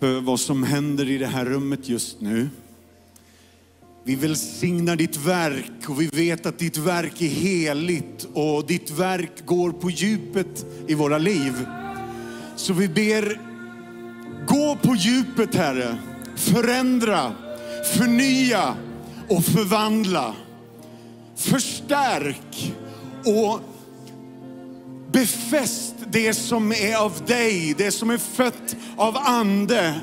för vad som händer i det här rummet just nu. Vi välsignar ditt verk och vi vet att ditt verk är heligt och ditt verk går på djupet i våra liv. Så vi ber, gå på djupet Herre. Förändra, förnya och förvandla. Förstärk och befäst det som är av dig, det som är fött av ande.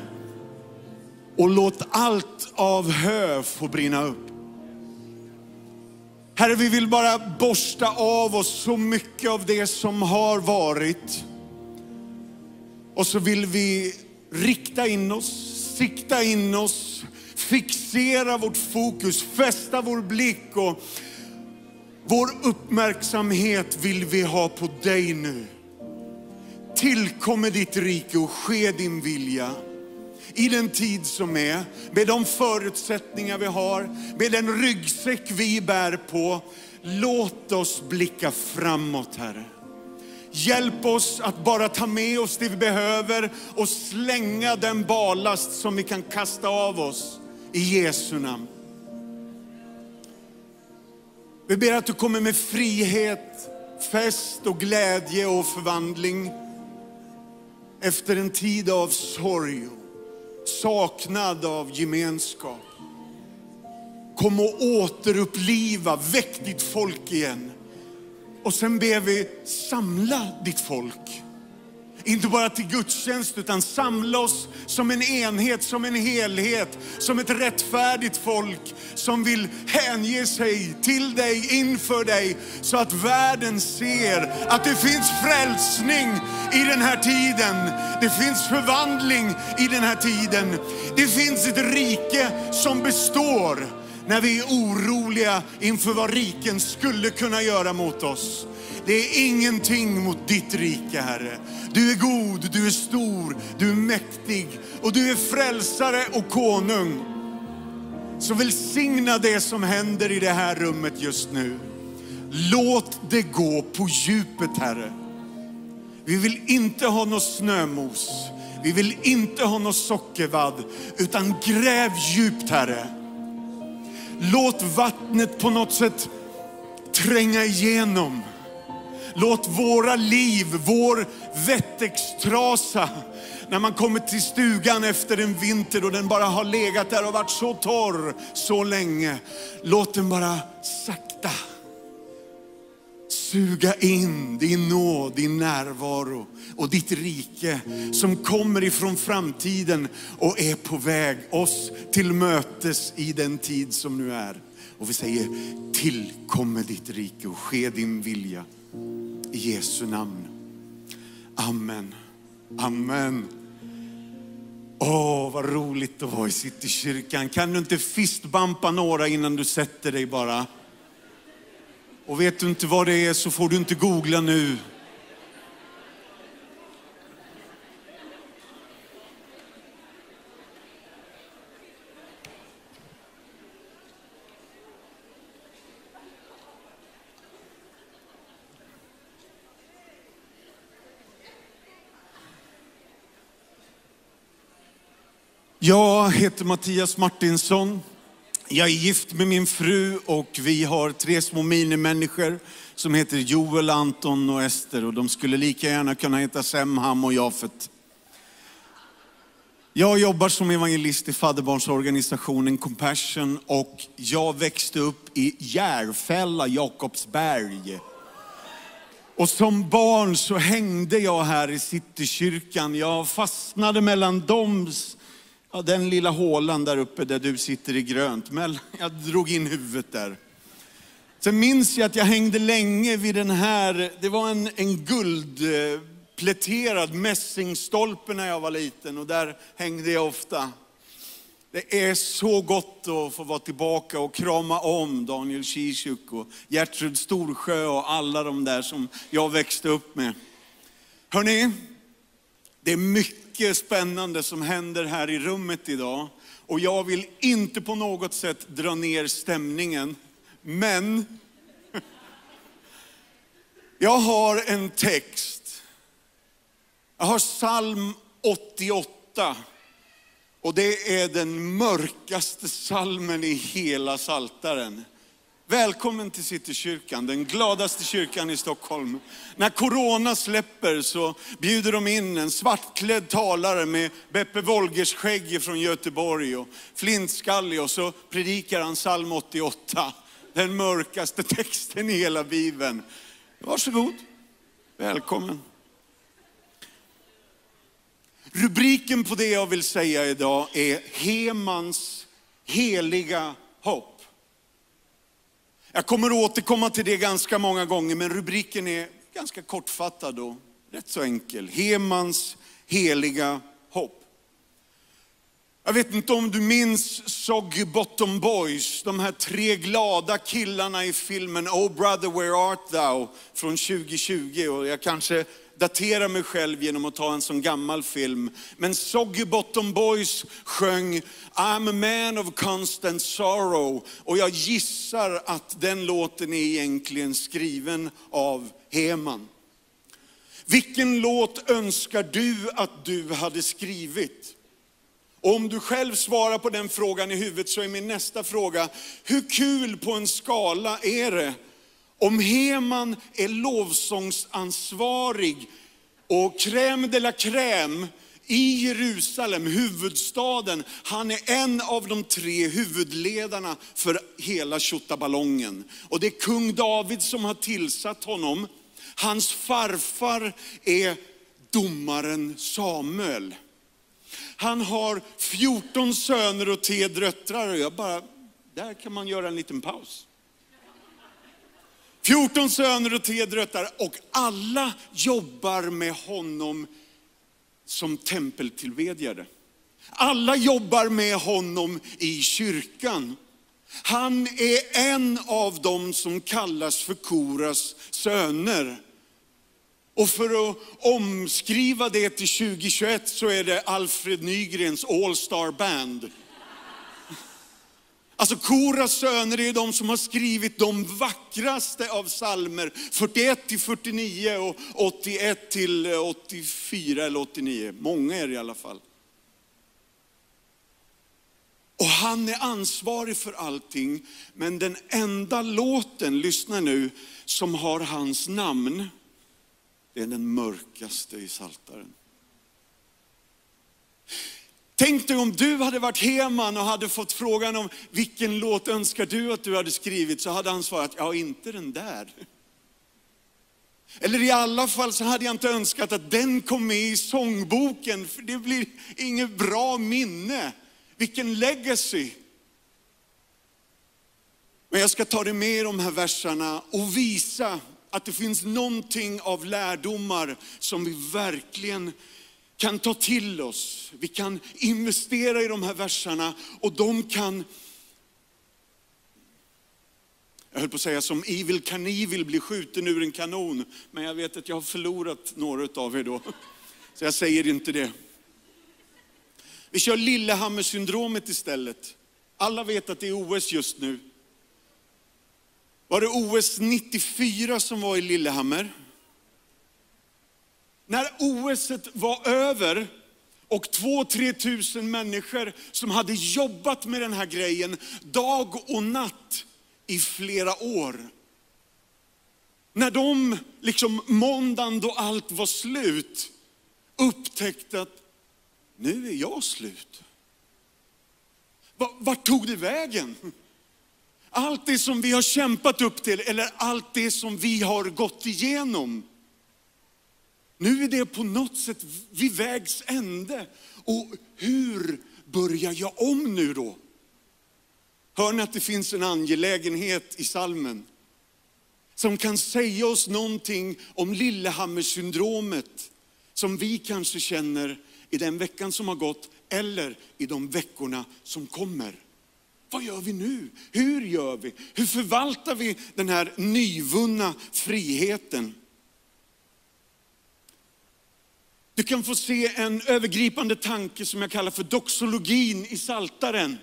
Och låt allt av hö få brinna upp. Herre, vi vill bara borsta av oss så mycket av det som har varit. Och så vill vi rikta in oss, sikta in oss, fixera vårt fokus, fästa vår blick och vår uppmärksamhet vill vi ha på dig nu. Tillkommer ditt rike och ske din vilja i den tid som är, med de förutsättningar vi har, med den ryggsäck vi bär på. Låt oss blicka framåt Herre. Hjälp oss att bara ta med oss det vi behöver och slänga den ballast som vi kan kasta av oss i Jesu namn. Vi ber att du kommer med frihet, fest och glädje och förvandling efter en tid av sorg och saknad av gemenskap. Kom och återuppliva, väck ditt folk igen. Och sen ber vi, samla ditt folk. Inte bara till gudstjänst, utan samla oss som en enhet, som en helhet, som ett rättfärdigt folk som vill hänge sig till dig, inför dig, så att världen ser att det finns frälsning i den här tiden. Det finns förvandling i den här tiden. Det finns ett rike som består när vi är oroliga inför vad riken skulle kunna göra mot oss. Det är ingenting mot ditt rike, Herre. Du är god, du är stor, du är mäktig och du är frälsare och konung. Så välsigna det som händer i det här rummet just nu. Låt det gå på djupet, Herre. Vi vill inte ha något snömos. Vi vill inte ha något sockervadd, utan gräv djupt, Herre. Låt vattnet på något sätt tränga igenom. Låt våra liv, vår vettextrasa, när man kommer till stugan efter en vinter och den bara har legat där och varit så torr så länge. Låt den bara sakta suga in din nåd, din närvaro och ditt rike som kommer ifrån framtiden och är på väg oss till mötes i den tid som nu är. Och vi säger, tillkomme ditt rike och ske din vilja. I Jesu namn. Amen. Amen. Åh, vad roligt att vara i Citykyrkan. Kan du inte fistbampa några innan du sätter dig bara? Och vet du inte vad det är så får du inte googla nu. Jag heter Mattias Martinsson. Jag är gift med min fru och vi har tre små minimänniskor som heter Joel, Anton och Ester och de skulle lika gärna kunna heta Semham och Jafet. Jag jobbar som evangelist i fadderbarnsorganisationen Compassion och jag växte upp i Järfälla, Jakobsberg. Och som barn så hängde jag här i Citykyrkan. Jag fastnade mellan dem Ja, den lilla hålan där uppe där du sitter i grönt. Men jag drog in huvudet där. Sen minns jag att jag hängde länge vid den här, det var en, en guldpläterad mässingstolpe när jag var liten och där hängde jag ofta. Det är så gott att få vara tillbaka och krama om Daniel Kishuk och Gertrud Storsjö och alla de där som jag växte upp med. Hörrni, det är mycket mycket spännande som händer här i rummet idag. Och jag vill inte på något sätt dra ner stämningen. Men jag har en text. Jag har psalm 88 Och det är den mörkaste salmen i hela Saltaren. Välkommen till Citykyrkan, den gladaste kyrkan i Stockholm. När corona släpper så bjuder de in en svartklädd talare med Beppe Wolgers skägg från Göteborg och flintskallig och så predikar han psalm 88. Den mörkaste texten i hela Bibeln. Varsågod, välkommen. Rubriken på det jag vill säga idag är Hemans heliga hopp. Jag kommer återkomma till det ganska många gånger, men rubriken är ganska kortfattad och rätt så enkel. Hemans heliga hopp. Jag vet inte om du minns Soggy Bottom Boys, de här tre glada killarna i filmen Oh brother where art thou från 2020. Och jag kanske datera mig själv genom att ta en sån gammal film. Men Soggy Bottom Boys sjöng I'm a man of constant sorrow. Och jag gissar att den låten är egentligen skriven av Heman. Vilken låt önskar du att du hade skrivit? Och om du själv svarar på den frågan i huvudet så är min nästa fråga, hur kul på en skala är det om Heman är lovsångsansvarig och crème de la crème i Jerusalem, huvudstaden. Han är en av de tre huvudledarna för hela tjottaballongen. Och det är kung David som har tillsatt honom. Hans farfar är domaren Samuel. Han har 14 söner och tre döttrar. Jag bara, där kan man göra en liten paus. 14 söner och tre döttrar och alla jobbar med honom som tempeltillbedjare. Alla jobbar med honom i kyrkan. Han är en av dem som kallas för Koras söner. Och för att omskriva det till 2021 så är det Alfred Nygrens All Star Band. Alltså Koras söner är de som har skrivit de vackraste av salmer. 41 till 49 och 81 till eh, 84 eller 89. Många är det i alla fall. Och han är ansvarig för allting. Men den enda låten, lyssna nu, som har hans namn, det är den mörkaste i Saltaren. Tänk dig om du hade varit Heman och hade fått frågan om vilken låt önskar du att du hade skrivit, så hade han svarat, ja inte den där. Eller i alla fall så hade jag inte önskat att den kom med i sångboken, för det blir inget bra minne. Vilken legacy. Men jag ska ta dig med i de här verserna och visa att det finns någonting av lärdomar som vi verkligen kan ta till oss. Vi kan investera i de här verserna och de kan, jag höll på att säga som Evil Knievel bli skjuten ur en kanon. Men jag vet att jag har förlorat några av er då. Så jag säger inte det. Vi kör Lillehammer-syndromet istället. Alla vet att det är OS just nu. Var det OS 94 som var i Lillehammer? När OS var över och två, tre tusen människor som hade jobbat med den här grejen dag och natt i flera år. När de, liksom måndagen då allt var slut, upptäckte att nu är jag slut. Vart tog det vägen? Allt det som vi har kämpat upp till, eller allt det som vi har gått igenom. Nu är det på något sätt vid vägs ände. Och hur börjar jag om nu då? Hör ni att det finns en angelägenhet i salmen? Som kan säga oss någonting om Lillehammer-syndromet. Som vi kanske känner i den veckan som har gått eller i de veckorna som kommer. Vad gör vi nu? Hur gör vi? Hur förvaltar vi den här nyvunna friheten? Du kan få se en övergripande tanke som jag kallar för doxologin i Saltaren.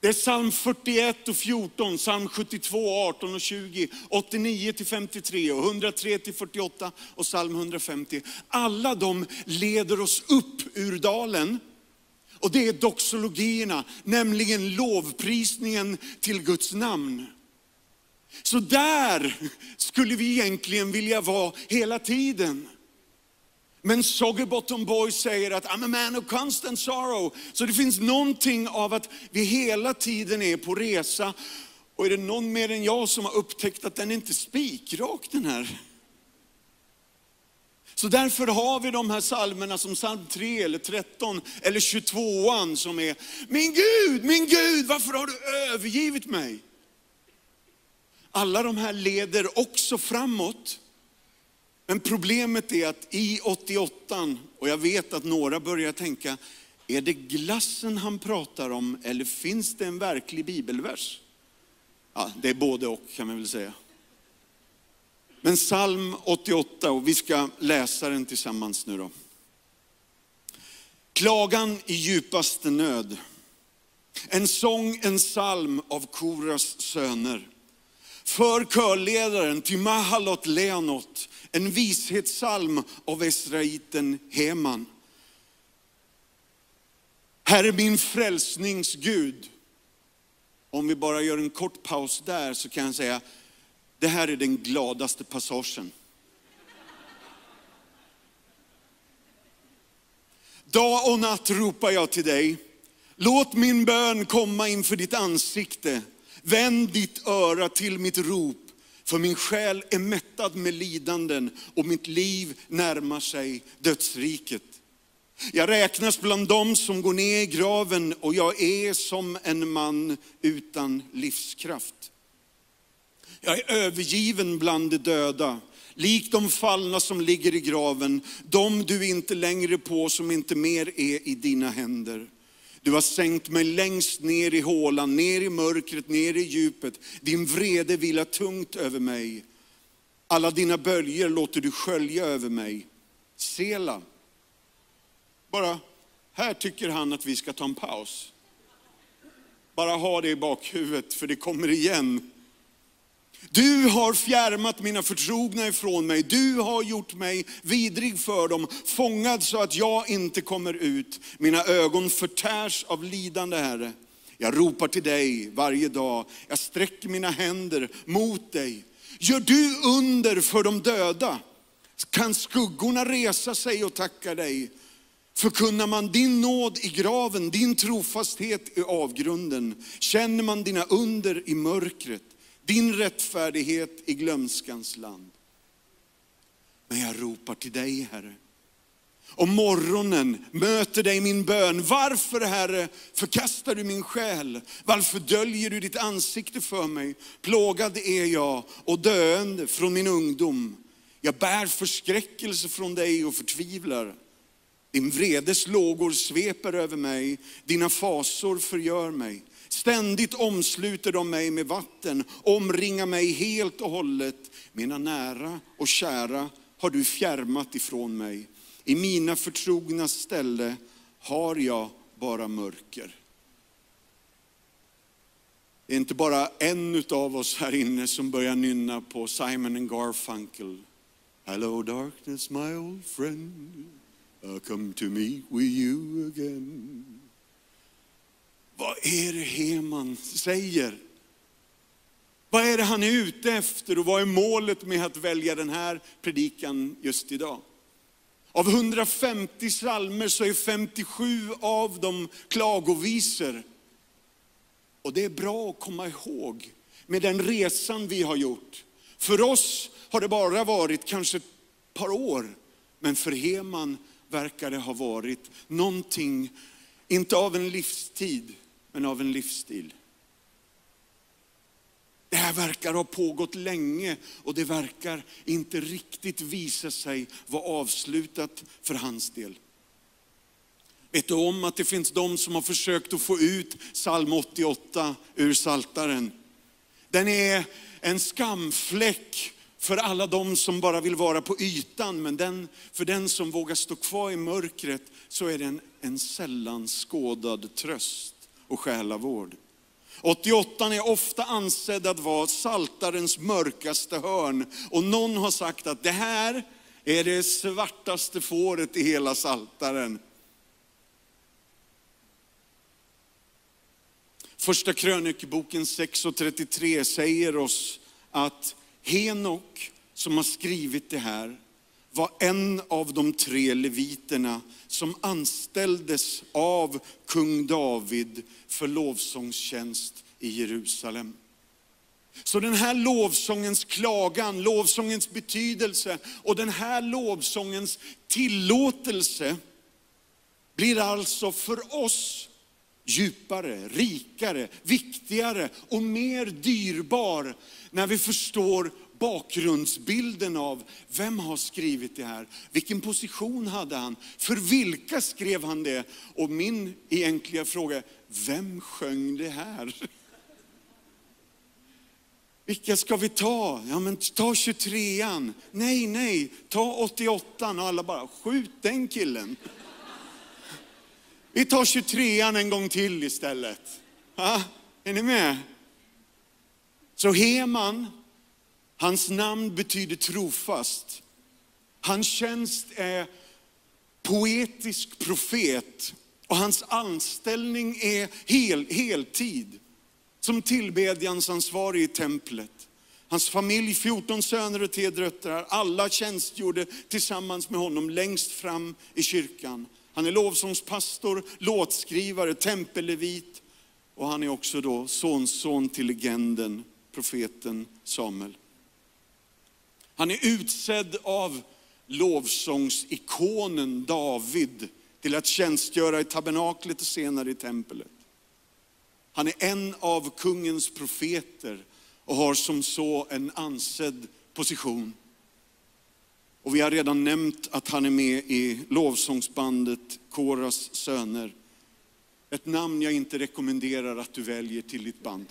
Det är psalm 41 och 14, psalm 72, 18 och 20, 89 till 53 och 103 till 48 och psalm 150. Alla de leder oss upp ur dalen Och det är doxologierna, nämligen lovprisningen till Guds namn. Så där skulle vi egentligen vilja vara hela tiden. Men Soggerbottom Boy säger att I'm a man of constant sorrow. Så det finns någonting av att vi hela tiden är på resa. Och är det någon mer än jag som har upptäckt att den är inte spikrak den här. Så därför har vi de här salmerna som psalm 3 eller 13 eller 22 som är, min Gud, min Gud, varför har du övergivit mig? Alla de här leder också framåt. Men problemet är att i 88, och jag vet att några börjar tänka, är det glassen han pratar om eller finns det en verklig bibelvers? Ja, det är både och kan man väl säga. Men psalm 88, och vi ska läsa den tillsammans nu då. Klagan i djupaste nöd. En sång, en psalm av Koras söner. För körledaren till Mahalot Leonot en vishetssalm av Esraiten Heman. Herre min frälsningsgud. Om vi bara gör en kort paus där så kan jag säga, det här är den gladaste passagen. Dag och natt ropar jag till dig. Låt min bön komma inför ditt ansikte. Vänd ditt öra till mitt rop, för min själ är mättad med lidanden och mitt liv närmar sig dödsriket. Jag räknas bland dem som går ner i graven och jag är som en man utan livskraft. Jag är övergiven bland de döda, lik de fallna som ligger i graven, de du inte längre på som inte mer är i dina händer. Du har sänkt mig längst ner i hålan, ner i mörkret, ner i djupet. Din vrede vilar tungt över mig. Alla dina böljor låter du skölja över mig. Sela. Bara, här tycker han att vi ska ta en paus. Bara ha det i bakhuvudet, för det kommer igen. Du har fjärmat mina förtrogna ifrån mig. Du har gjort mig vidrig för dem, fångad så att jag inte kommer ut. Mina ögon förtärs av lidande, Herre. Jag ropar till dig varje dag. Jag sträcker mina händer mot dig. Gör du under för de döda? Kan skuggorna resa sig och tacka dig? Förkunnar man din nåd i graven, din trofasthet i avgrunden, känner man dina under i mörkret din rättfärdighet i glömskans land. Men jag ropar till dig, Herre. Om morgonen möter dig min bön. Varför, Herre, förkastar du min själ? Varför döljer du ditt ansikte för mig? Plågad är jag och döende från min ungdom. Jag bär förskräckelse från dig och förtvivlar. Din vredes lågor sveper över mig, dina fasor förgör mig. Ständigt omsluter de mig med vatten, omringar mig helt och hållet. Mina nära och kära har du fjärmat ifrån mig. I mina förtrogna ställe har jag bara mörker. Det är inte bara en av oss här inne som börjar nynna på Simon and Garfunkel. Hello darkness my old friend, I come to meet with you again. Vad är det Heman säger? Vad är det han är ute efter och vad är målet med att välja den här predikan just idag? Av 150 salmer så är 57 av dem klagovisor. Och det är bra att komma ihåg med den resan vi har gjort. För oss har det bara varit kanske ett par år, men för Heman verkar det ha varit någonting, inte av en livstid, men av en livsstil. Det här verkar ha pågått länge och det verkar inte riktigt visa sig vara avslutat för hans del. Vet du om att det finns de som har försökt att få ut psalm 88 ur saltaren? Den är en skamfläck för alla de som bara vill vara på ytan, men den, för den som vågar stå kvar i mörkret så är den en sällan skådad tröst och själavård. 88 är ofta ansedd att vara saltarens mörkaste hörn. Och någon har sagt att det här är det svartaste fåret i hela saltaren. Första krönikeboken 6 och 33 säger oss att Henok, som har skrivit det här, var en av de tre leviterna som anställdes av kung David för lovsångstjänst i Jerusalem. Så den här lovsångens klagan, lovsångens betydelse och den här lovsångens tillåtelse blir alltså för oss djupare, rikare, viktigare och mer dyrbar när vi förstår bakgrundsbilden av vem har skrivit det här? Vilken position hade han? För vilka skrev han det? Och min egentliga fråga är, vem sjöng det här? Vilka ska vi ta? Ja, men ta 23an. Nej, nej, ta 88an och alla bara, skjut den killen. Vi tar 23an en gång till istället. Ha? är ni med? Så Heman, hans namn betyder trofast. Hans tjänst är poetisk profet och hans anställning är hel, heltid som tillbedjansansvarig i templet. Hans familj, 14 söner och tre döttrar, alla tjänstgjorde tillsammans med honom längst fram i kyrkan. Han är lovsångspastor, låtskrivare, tempellevit och han är också då sonson till legenden, profeten Samuel. Han är utsedd av lovsångsikonen David till att tjänstgöra i tabernaklet och senare i tempelet. Han är en av kungens profeter och har som så en ansedd position. Och vi har redan nämnt att han är med i lovsångsbandet Koras söner. Ett namn jag inte rekommenderar att du väljer till ditt band.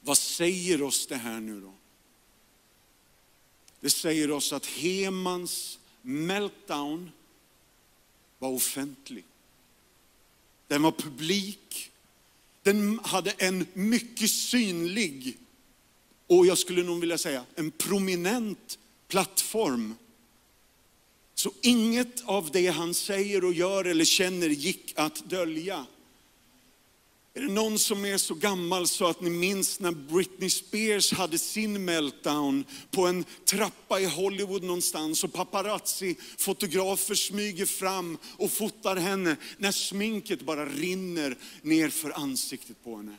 Vad säger oss det här nu då? Det säger oss att Hemans meltdown var offentlig. Den var publik. Den hade en mycket synlig och jag skulle nog vilja säga en prominent plattform. Så inget av det han säger och gör eller känner gick att dölja. Är det någon som är så gammal så att ni minns när Britney Spears hade sin meltdown på en trappa i Hollywood någonstans och paparazzi-fotografer smyger fram och fotar henne när sminket bara rinner ner för ansiktet på henne.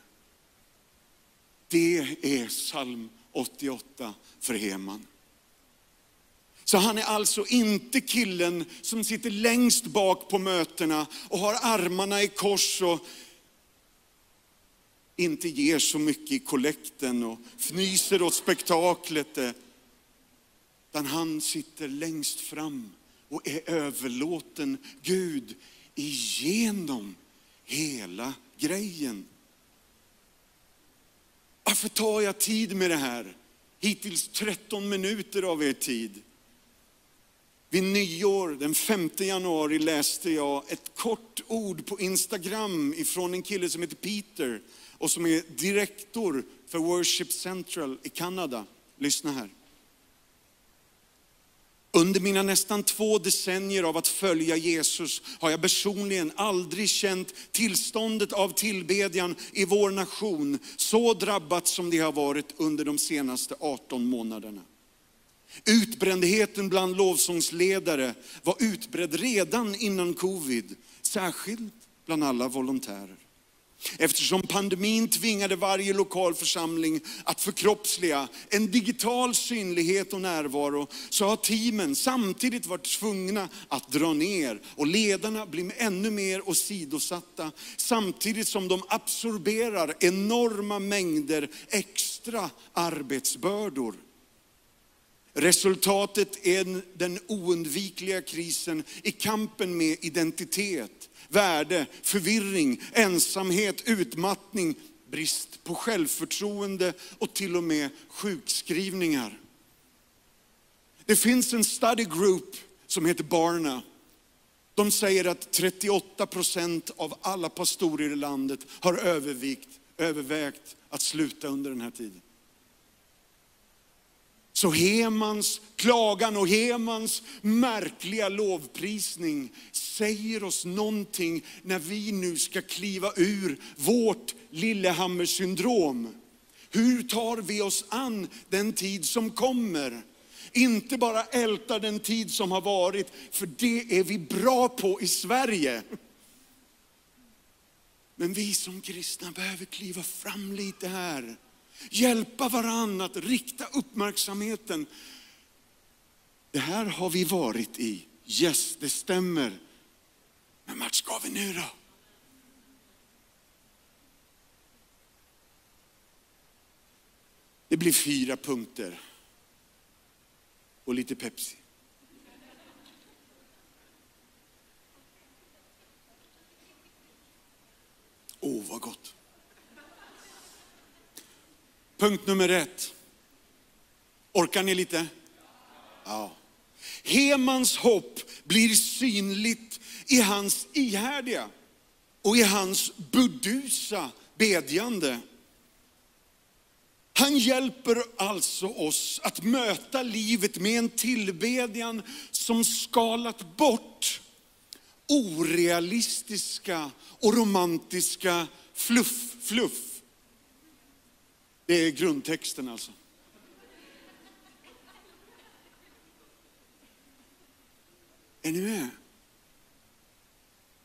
Det är psalm 88 för Heman. Så han är alltså inte killen som sitter längst bak på mötena och har armarna i kors och inte ger så mycket i kollekten och fnyser åt spektaklet. Utan han sitter längst fram och är överlåten Gud igenom hela grejen. Varför tar jag tid med det här? Hittills 13 minuter av er tid. Vid nyår, den 5 januari, läste jag ett kort ord på Instagram ifrån en kille som heter Peter och som är direktor för Worship Central i Kanada. Lyssna här. Under mina nästan två decennier av att följa Jesus har jag personligen aldrig känt tillståndet av tillbedjan i vår nation så drabbat som det har varit under de senaste 18 månaderna. Utbrändheten bland lovsångsledare var utbredd redan innan covid, särskilt bland alla volontärer. Eftersom pandemin tvingade varje lokal församling att förkroppsliga en digital synlighet och närvaro, så har teamen samtidigt varit tvungna att dra ner och ledarna blir ännu mer åsidosatta, samtidigt som de absorberar enorma mängder extra arbetsbördor. Resultatet är den oundvikliga krisen i kampen med identitet, värde, förvirring, ensamhet, utmattning, brist på självförtroende och till och med sjukskrivningar. Det finns en study group som heter Barna. De säger att 38 procent av alla pastorer i landet har övervägt, övervägt att sluta under den här tiden. Så Hemans klagan och Hemans märkliga lovprisning säger oss någonting när vi nu ska kliva ur vårt Lillehammer-syndrom. Hur tar vi oss an den tid som kommer? Inte bara älta den tid som har varit, för det är vi bra på i Sverige. Men vi som kristna behöver kliva fram lite här. Hjälpa varandra att rikta uppmärksamheten. Det här har vi varit i. Yes, det stämmer. Men vart ska vi nu då? Det blir fyra punkter. Och lite Pepsi. Åh, oh, vad gott. Punkt nummer ett. Orkar ni lite? Ja. Hemans hopp blir synligt i hans ihärdiga och i hans burdusa bedjande. Han hjälper alltså oss att möta livet med en tillbedjan som skalat bort orealistiska och romantiska fluff, fluff. Det är grundtexten alltså. Är ni med?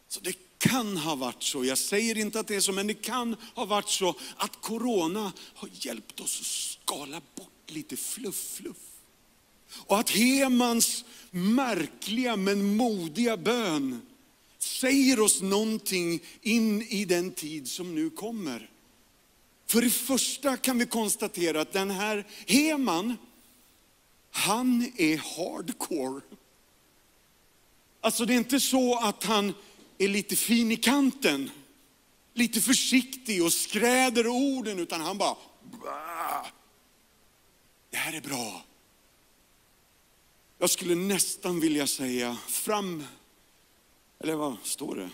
Så det kan ha varit så, jag säger inte att det är så, men det kan ha varit så att corona har hjälpt oss att skala bort lite fluff, fluff. Och att Hemans märkliga men modiga bön säger oss någonting in i den tid som nu kommer. För det första kan vi konstatera att den här Heman, han är hardcore. Alltså det är inte så att han är lite fin i kanten, lite försiktig och skräder orden, utan han bara, bah. det här är bra. Jag skulle nästan vilja säga fram, eller vad står det?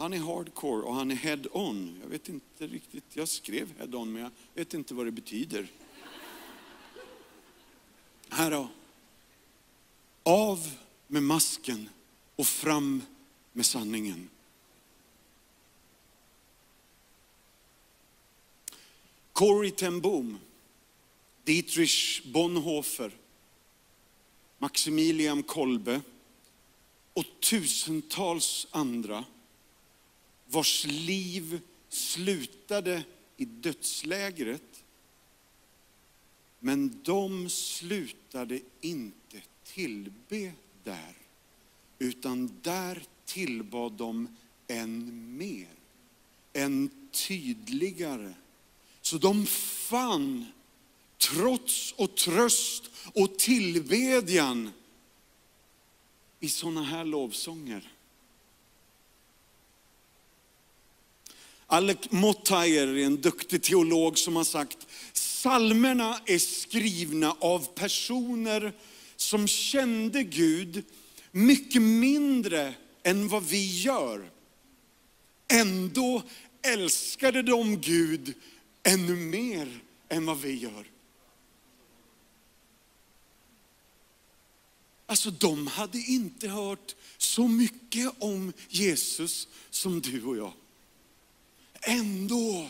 Han är hardcore och han är head on. Jag vet inte riktigt, jag skrev head on men jag vet inte vad det betyder. Här då. Av med masken och fram med sanningen. Corrie ten Boom, Dietrich Bonhoeffer, Maximilian Kolbe och tusentals andra vars liv slutade i dödslägret. Men de slutade inte tillbe där, utan där tillbad de än mer, än tydligare. Så de fann trots och tröst och tillbedjan i sådana här lovsånger. Alec Mottayer är en duktig teolog som har sagt, salmerna är skrivna av personer som kände Gud mycket mindre än vad vi gör. Ändå älskade de Gud ännu mer än vad vi gör. Alltså de hade inte hört så mycket om Jesus som du och jag. Ändå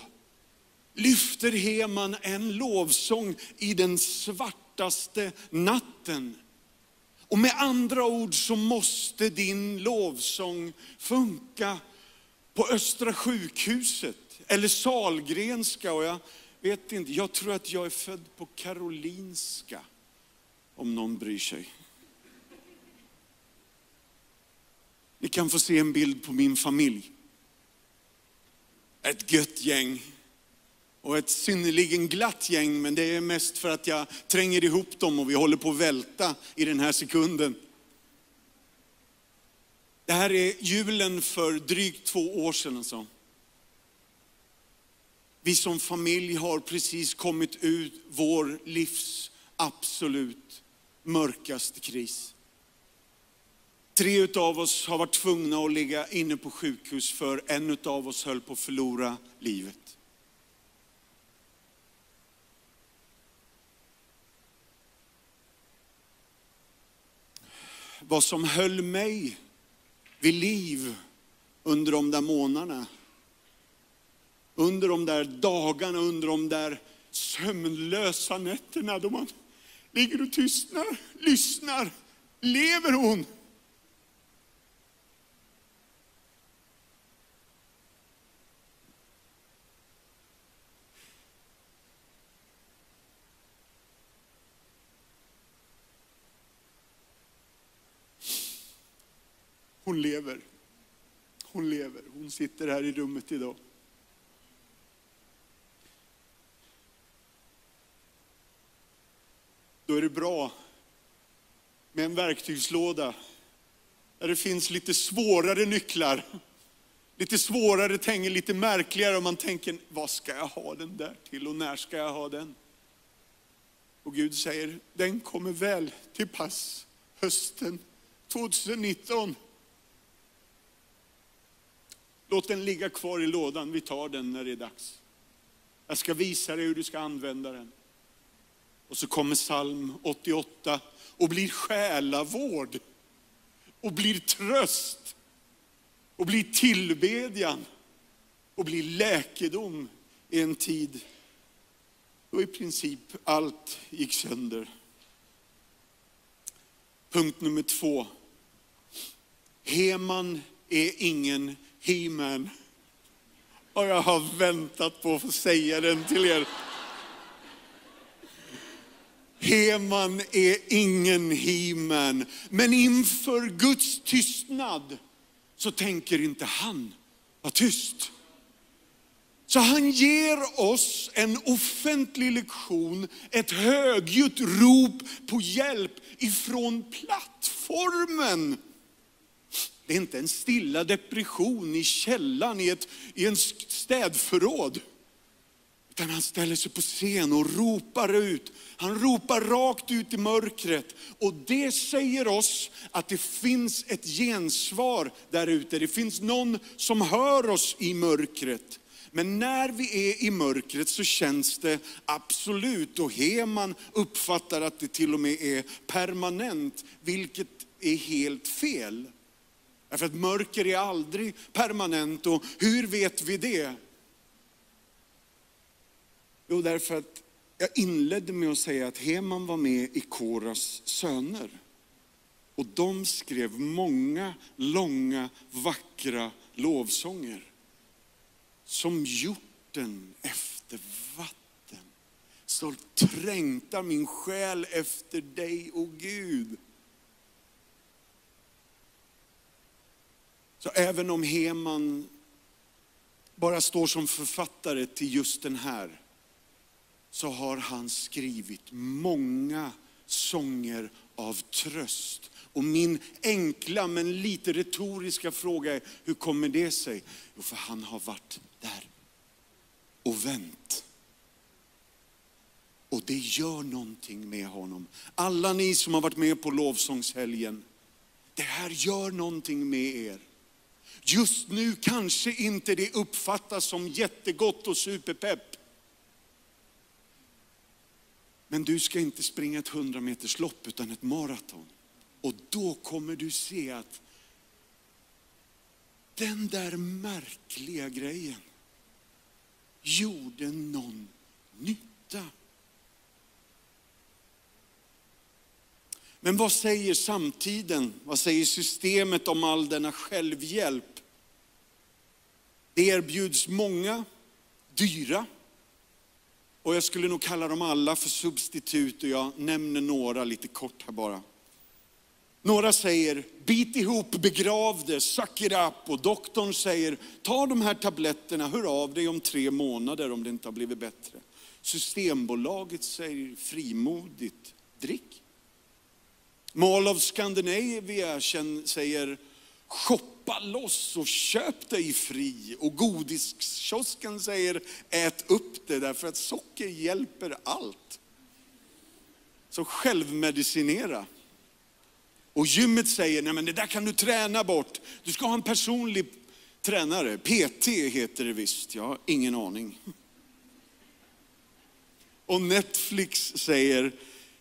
lyfter Heman en lovsång i den svartaste natten. Och med andra ord så måste din lovsång funka på Östra sjukhuset eller Salgrenska. Och jag vet inte, jag tror att jag är född på Karolinska. Om någon bryr sig. Ni kan få se en bild på min familj. Ett gött gäng och ett synnerligen glatt gäng, men det är mest för att jag tränger ihop dem och vi håller på att välta i den här sekunden. Det här är julen för drygt två år sedan. Alltså. Vi som familj har precis kommit ut vår livs absolut mörkaste kris. Tre av oss har varit tvungna att ligga inne på sjukhus för en av oss höll på att förlora livet. vad som höll mig vid liv under de där månaderna. Under de där dagarna, under de där sömnlösa nätterna då man ligger och tystnar, lyssnar. Lever hon? Hon lever. Hon lever. Hon sitter här i rummet idag. Då är det bra med en verktygslåda där det finns lite svårare nycklar. Lite svårare tänger, lite märkligare om man tänker, vad ska jag ha den där till och när ska jag ha den? Och Gud säger, den kommer väl till pass hösten 2019. Låt den ligga kvar i lådan, vi tar den när det är dags. Jag ska visa dig hur du ska använda den. Och så kommer psalm 88 och blir själavård och blir tröst och blir tillbedjan och blir läkedom i en tid då i princip allt gick sönder. Punkt nummer två. Heman är ingen He-Man. Och jag har väntat på att få säga den till er. Heman är ingen He-Man, men inför Guds tystnad så tänker inte han vara tyst. Så han ger oss en offentlig lektion, ett högljutt rop på hjälp ifrån plattformen. Det är inte en stilla depression i källan i, ett, i en städförråd. Utan han ställer sig på scen och ropar ut. Han ropar rakt ut i mörkret. Och det säger oss att det finns ett gensvar där ute. Det finns någon som hör oss i mörkret. Men när vi är i mörkret så känns det absolut, och Heman uppfattar att det till och med är permanent, vilket är helt fel. Därför att mörker är aldrig permanent och hur vet vi det? Jo, därför att jag inledde med att säga att Heman var med i Koras söner. Och de skrev många långa, vackra lovsånger. Som hjorten efter vatten. Så trängtar min själ efter dig, o Gud. Så även om Heman bara står som författare till just den här, så har han skrivit många sånger av tröst. Och min enkla men lite retoriska fråga är, hur kommer det sig? Jo, för han har varit där och vänt. Och det gör någonting med honom. Alla ni som har varit med på lovsångshelgen, det här gör någonting med er. Just nu kanske inte det uppfattas som jättegott och superpepp. Men du ska inte springa ett 100 meters lopp utan ett maraton. Och då kommer du se att den där märkliga grejen gjorde någon nytta. Men vad säger samtiden? Vad säger systemet om all denna självhjälp? Det erbjuds många dyra, och jag skulle nog kalla dem alla för substitut och jag nämner några lite kort här bara. Några säger, bit ihop, begrav det, suck it up. Och doktorn säger, ta de här tabletterna, hör av dig om tre månader om det inte har blivit bättre. Systembolaget säger frimodigt, drick. Mall of Scandinavia säger, shoppa loss och köp dig fri. Och godiskiosken säger, ät upp det därför att socker hjälper allt. Så självmedicinera. Och gymmet säger, nej men det där kan du träna bort. Du ska ha en personlig tränare. PT heter det visst, jag har ingen aning. Och Netflix säger,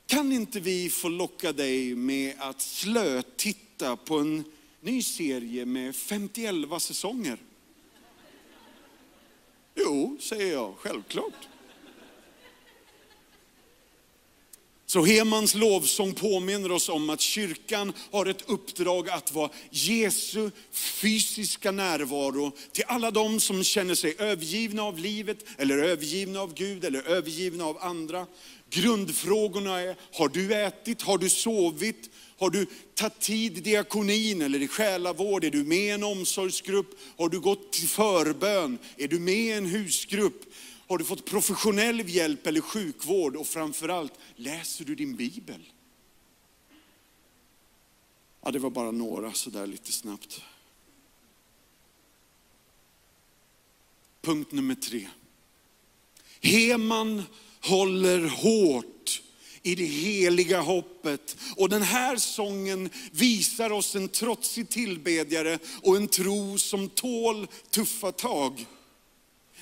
kan inte vi få locka dig med att slötitta på en ny serie med 51 säsonger? Jo, säger jag, självklart. Så Hemans lovsång påminner oss om att kyrkan har ett uppdrag att vara Jesu fysiska närvaro till alla de som känner sig övergivna av livet, eller övergivna av Gud, eller övergivna av andra. Grundfrågorna är, har du ätit, har du sovit, har du tagit tid i diakonin eller i själavård? Är du med i en omsorgsgrupp? Har du gått till förbön? Är du med i en husgrupp? Har du fått professionell hjälp eller sjukvård? Och framförallt, läser du din bibel? Ja, det var bara några sådär lite snabbt. Punkt nummer tre. Heman håller hårt i det heliga hoppet. Och den här sången visar oss en trotsig tillbedjare och en tro som tål tuffa tag.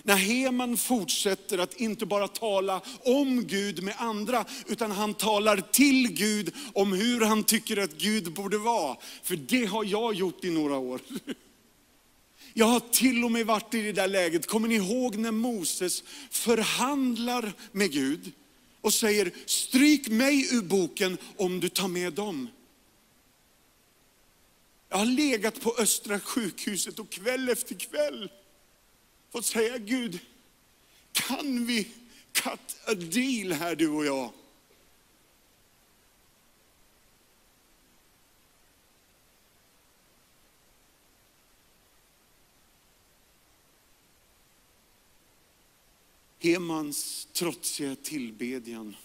När Heman fortsätter att inte bara tala om Gud med andra, utan han talar till Gud om hur han tycker att Gud borde vara. För det har jag gjort i några år. Jag har till och med varit i det där läget, kommer ni ihåg när Moses förhandlar med Gud och säger, stryk mig ur boken om du tar med dem. Jag har legat på Östra sjukhuset och kväll efter kväll fått säga, Gud, kan vi cut a deal här du och jag? Hemans trotsiga tillbedjan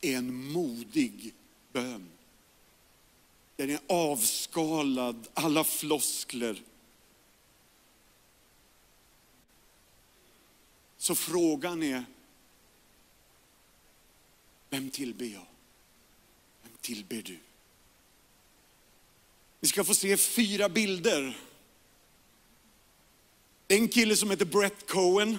är en modig bön. Den är avskalad, alla floskler. Så frågan är, vem tillber jag? Vem tillber du? Vi ska få se fyra bilder. Det är En kille som heter Brett Cohen.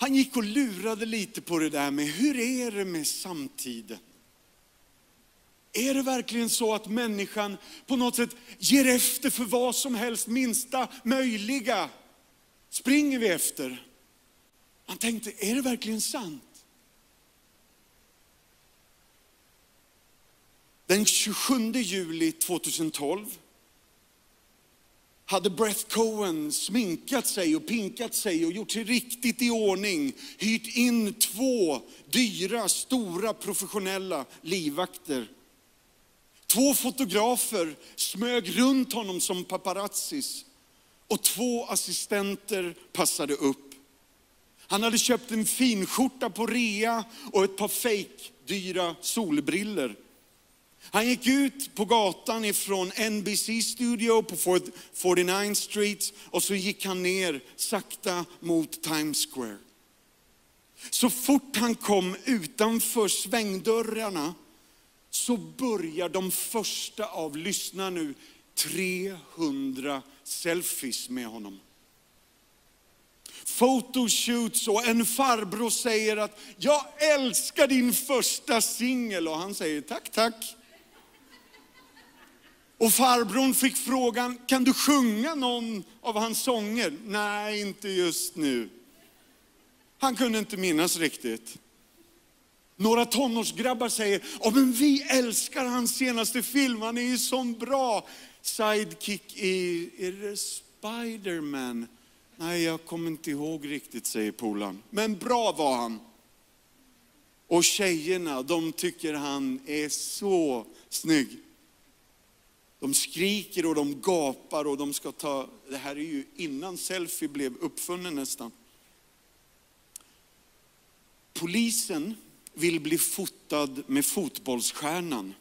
Han gick och lurade lite på det där med hur är det med samtiden? Är det verkligen så att människan på något sätt ger efter för vad som helst, minsta möjliga? Springer vi efter? Han tänkte, är det verkligen sant? Den 27 juli 2012 hade Breath Cohen sminkat sig och pinkat sig och gjort sig riktigt i ordning, hyrt in två dyra, stora, professionella livvakter. Två fotografer smög runt honom som paparazzis och två assistenter passade upp. Han hade köpt en finskjorta på rea och ett par fake dyra solbriller. Han gick ut på gatan ifrån NBC studio på 49 Street och så gick han ner sakta mot Times Square. Så fort han kom utanför svängdörrarna så börjar de första av, lyssna nu, 300 selfies med honom. Photoshoots och en farbror säger att jag älskar din första singel och han säger tack, tack. Och farbrorn fick frågan, kan du sjunga någon av hans sånger? Nej, inte just nu. Han kunde inte minnas riktigt. Några tonårsgrabbar säger, oh, men vi älskar hans senaste film, han är ju sån bra. Sidekick i, är det Spiderman? Nej, jag kommer inte ihåg riktigt, säger polaren. Men bra var han. Och tjejerna, de tycker han är så snygg. De skriker och de gapar och de ska ta, det här är ju innan selfie blev uppfunnen nästan. Polisen vill bli fotad med fotbollsstjärnan.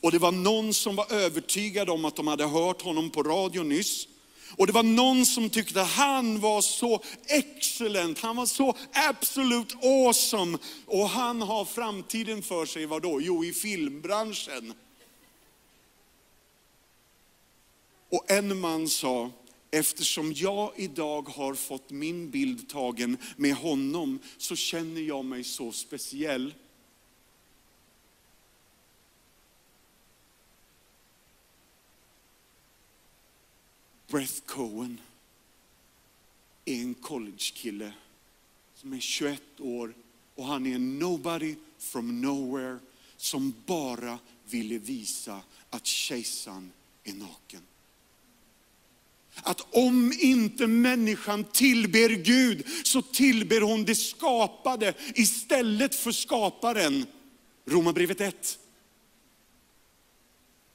Och det var någon som var övertygad om att de hade hört honom på radio nyss. Och det var någon som tyckte han var så excellent, han var så absolut awesome. Och han har framtiden för sig, vadå? Jo, i filmbranschen. Och en man sa, eftersom jag idag har fått min bild tagen med honom så känner jag mig så speciell. Brett Cohen är en collegekille som är 21 år och han är en nobody from nowhere som bara ville visa att kejsaren är naken. Att om inte människan tillber Gud så tillber hon det skapade istället för skaparen. Romarbrevet 1.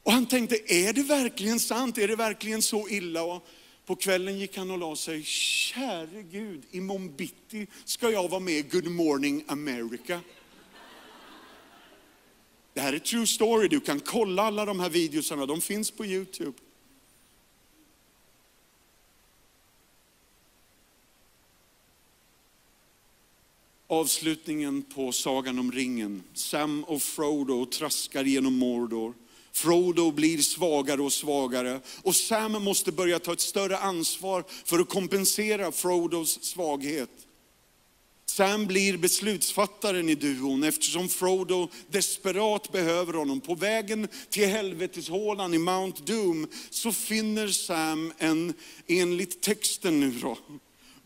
Och han tänkte, är det verkligen sant? Är det verkligen så illa? Och på kvällen gick han och la sig. Käre Gud, imorgon bitti ska jag vara med i Good Morning America. Det här är true story, du kan kolla alla de här videosarna, de finns på Youtube. Avslutningen på Sagan om ringen. Sam och Frodo traskar genom Mordor. Frodo blir svagare och svagare och Sam måste börja ta ett större ansvar för att kompensera Frodos svaghet. Sam blir beslutsfattaren i duon eftersom Frodo desperat behöver honom. På vägen till helveteshålan i Mount Doom så finner Sam en, enligt texten nu då,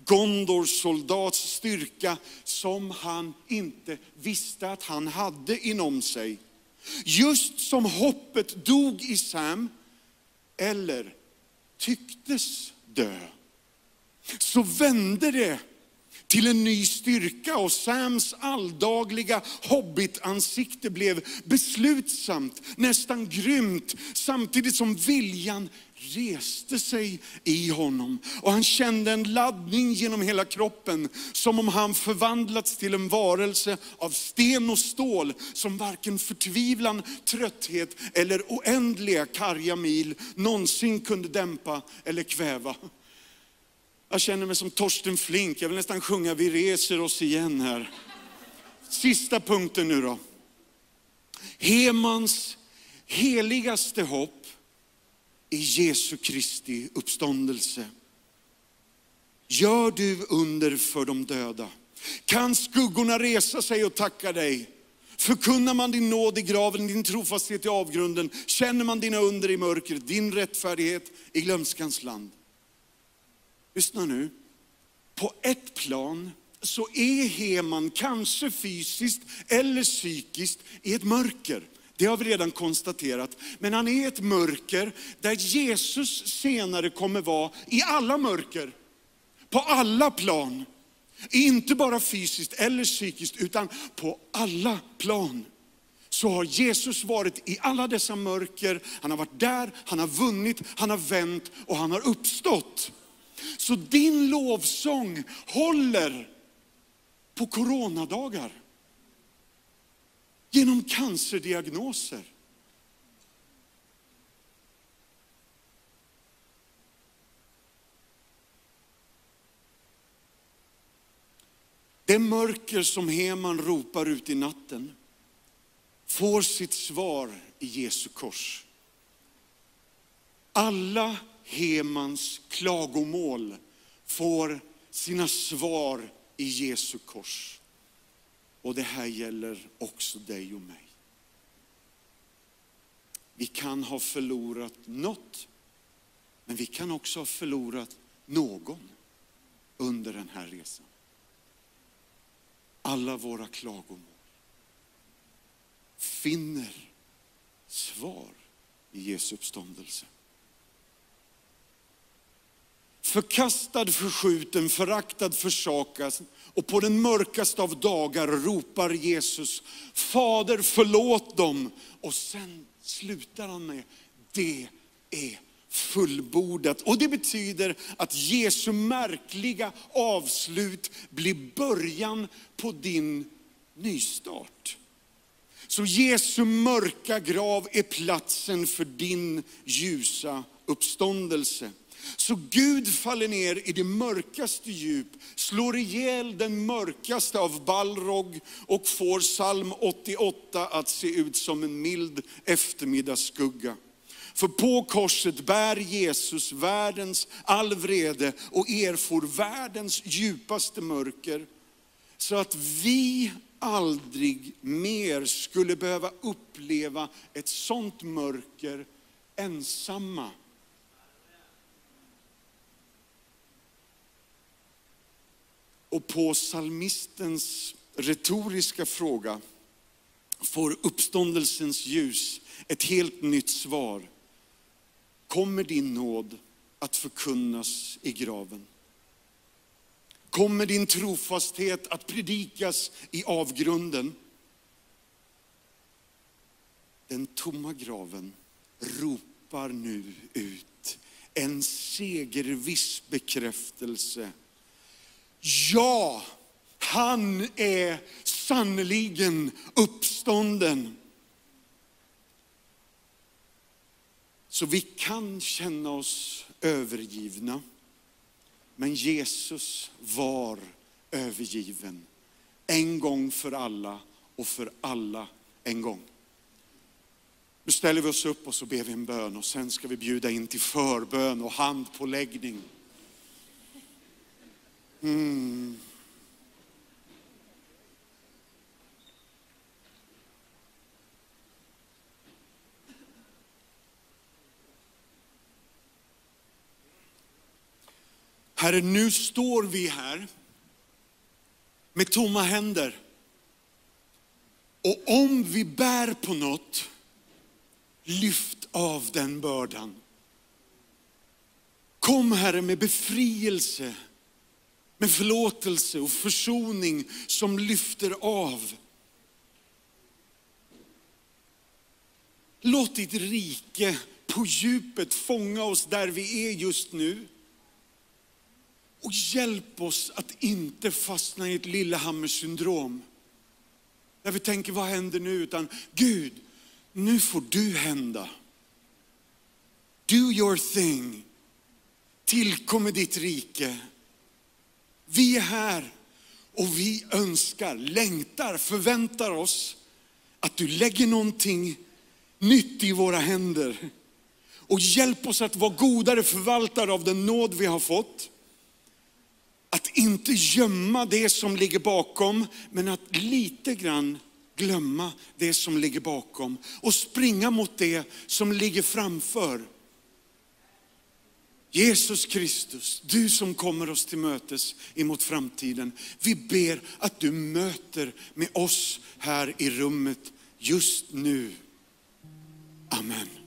Gondors soldats styrka som han inte visste att han hade inom sig. Just som hoppet dog i Sam, eller tycktes dö, så vände det till en ny styrka och Sams alldagliga hobbitansikte blev beslutsamt, nästan grymt, samtidigt som viljan reste sig i honom. Och han kände en laddning genom hela kroppen, som om han förvandlats till en varelse av sten och stål, som varken förtvivlan, trötthet eller oändliga karga mil någonsin kunde dämpa eller kväva. Jag känner mig som Torsten Flink, jag vill nästan sjunga Vi reser oss igen här. Sista punkten nu då. Hemans heligaste hopp i Jesu Kristi uppståndelse. Gör du under för de döda? Kan skuggorna resa sig och tacka dig? Förkunnar man din nåd i graven, din trofasthet i avgrunden, känner man dina under i mörkret, din rättfärdighet i glömskans land. Lyssna nu. På ett plan så är Heman kanske fysiskt eller psykiskt i ett mörker. Det har vi redan konstaterat. Men han är ett mörker där Jesus senare kommer vara i alla mörker. På alla plan. Inte bara fysiskt eller psykiskt utan på alla plan. Så har Jesus varit i alla dessa mörker. Han har varit där, han har vunnit, han har vänt och han har uppstått. Så din lovsång håller på coronadagar. Genom cancerdiagnoser. Det mörker som Heman ropar ut i natten får sitt svar i Jesu kors. Alla Hemans klagomål får sina svar i Jesu kors. Och det här gäller också dig och mig. Vi kan ha förlorat något, men vi kan också ha förlorat någon under den här resan. Alla våra klagomål finner svar i Jesu uppståndelse. Förkastad, förskjuten, föraktad, försakad och på den mörkaste av dagar ropar Jesus, Fader förlåt dem. Och sen slutar han med, det är fullbordat. Och det betyder att Jesu märkliga avslut blir början på din nystart. Så Jesu mörka grav är platsen för din ljusa uppståndelse. Så Gud faller ner i det mörkaste djup, slår ihjäl den mörkaste av Balrog och får psalm 88 att se ut som en mild eftermiddagsskugga. För på korset bär Jesus världens all vrede och erfor världens djupaste mörker. Så att vi aldrig mer skulle behöva uppleva ett sånt mörker ensamma. Och på salmistens retoriska fråga får uppståndelsens ljus ett helt nytt svar. Kommer din nåd att förkunnas i graven? Kommer din trofasthet att predikas i avgrunden? Den tomma graven ropar nu ut en segerviss bekräftelse. Ja, han är sannoliken uppstånden. Så vi kan känna oss övergivna. Men Jesus var övergiven. En gång för alla och för alla en gång. Nu ställer vi oss upp och så ber vi en bön och sen ska vi bjuda in till förbön och handpåläggning. Mm. Herre, nu står vi här med tomma händer. Och om vi bär på något, lyft av den bördan. Kom Herre med befrielse, med förlåtelse och försoning som lyfter av. Låt ditt rike på djupet fånga oss där vi är just nu. Och hjälp oss att inte fastna i ett Lillehammer-syndrom. Där vi tänker, vad händer nu? Utan Gud, nu får du hända. Do your thing. Tillkommer ditt rike. Vi är här och vi önskar, längtar, förväntar oss att du lägger någonting nytt i våra händer. Och hjälp oss att vara godare förvaltare av den nåd vi har fått. Att inte gömma det som ligger bakom, men att lite grann glömma det som ligger bakom och springa mot det som ligger framför. Jesus Kristus, du som kommer oss till mötes emot framtiden. Vi ber att du möter med oss här i rummet just nu. Amen.